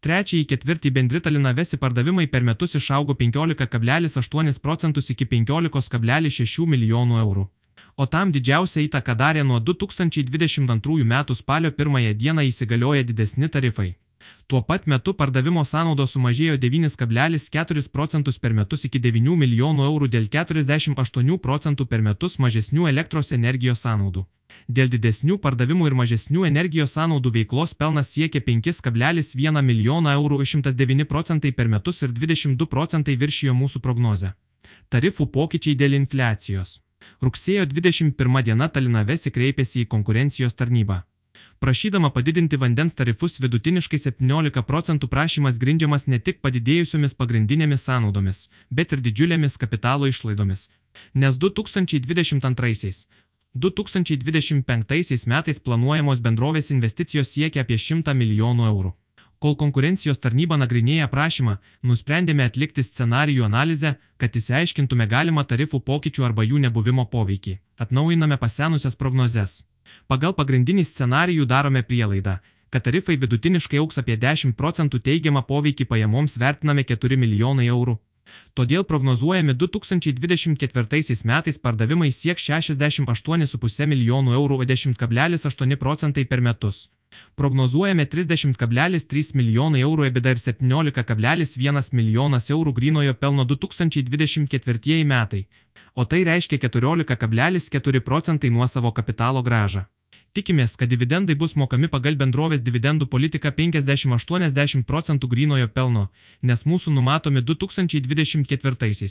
Trečiąjį ketvirtį bendri Talinavesi pardavimai per metus išaugo 15,8 procentus iki 15,6 milijonų eurų. O tam didžiausia įtaka darė nuo 2022 m. spalio 1 dieną įsigalioję didesni tarifai. Tuo pat metu pardavimo sąnaudos sumažėjo 9,4 procentus per metus iki 9 milijonų eurų dėl 48 procentų per metus mažesnių elektros energijos sąnaudų. Dėl didesnių pardavimų ir mažesnių energijos sąnaudų veiklos pelnas siekia 5,1 milijoną eurų 109 procentai per metus ir 22 procentai viršijo mūsų prognozę. Tarifų pokyčiai dėl infliacijos. Rugsėjo 21 diena Talinavesi kreipėsi į konkurencijos tarnybą. Prašydama padidinti vandens tarifus vidutiniškai 17 procentų prašymas grindžiamas ne tik padidėjusiomis pagrindinėmis sąnaudomis, bet ir didžiulėmis kapitalo išlaidomis. Nes 2022 2025 metais planuojamos bendrovės investicijos siekia apie 100 milijonų eurų. Kol konkurencijos tarnyba nagrinėja prašymą, nusprendėme atlikti scenarijų analizę, kad įsiaiškintume galimą tarifų pokyčių arba jų nebuvimo poveikį. Atnaujiname pasenusias prognozes. Pagal pagrindinį scenarijų darome prielaidą, kad tarifai vidutiniškai auks apie 10 procentų teigiamą poveikį pajamoms vertiname 4 milijonai eurų. Todėl prognozuojami 2024 metais pardavimai sieks 68,5 milijonų eurų 10,8 procentai per metus. Prognozuojame 30,3 milijonai eurų EBITDA ir 17,1 milijonas eurų grinojo pelno 2024 metai, o tai reiškia 14,4 procentai nuo savo kapitalo gražą. Tikimės, kad dividendai bus mokami pagal bendrovės dividendų politiką 50-80 procentų grinojo pelno, nes mūsų numatomi 2024.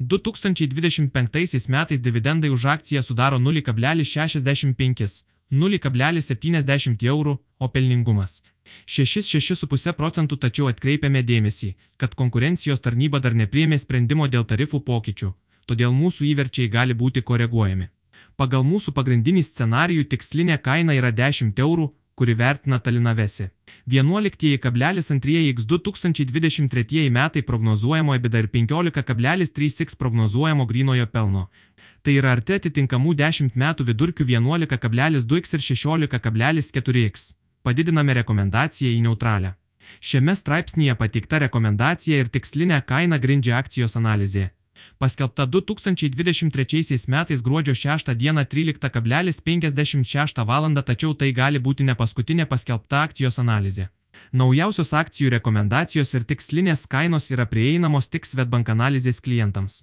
2025 metais dividendai už akciją sudaro 0,65 0,70 eurų, o pelningumas 6-6,5 procentų tačiau atkreipiame dėmesį, kad konkurencijos tarnyba dar nepriemė sprendimo dėl tarifų pokyčių, todėl mūsų įverčiai gali būti koreguojami. Pagal mūsų pagrindinį scenarijų tikslinė kaina yra 10 eurų, kuri vertina Talinavesi. 11,2 x 2023 metai prognozuojamo EBITDA ir 15,3x prognozuojamo grinojo pelno. Tai yra arti atitinkamų 10 metų vidurkių 11,2x ir 16,4x. Padidiname rekomendaciją į neutralią. Šiame straipsnėje pateikta rekomendacija ir tikslinė kaina grindžia akcijos analizė. Paskelbta 2023 metais gruodžio 6 dieną 13,56 val. tačiau tai gali būti ne paskutinė paskelbta akcijos analizė. Naujausios akcijų rekomendacijos ir tikslinės kainos yra prieinamos tik Svetbank analizės klientams.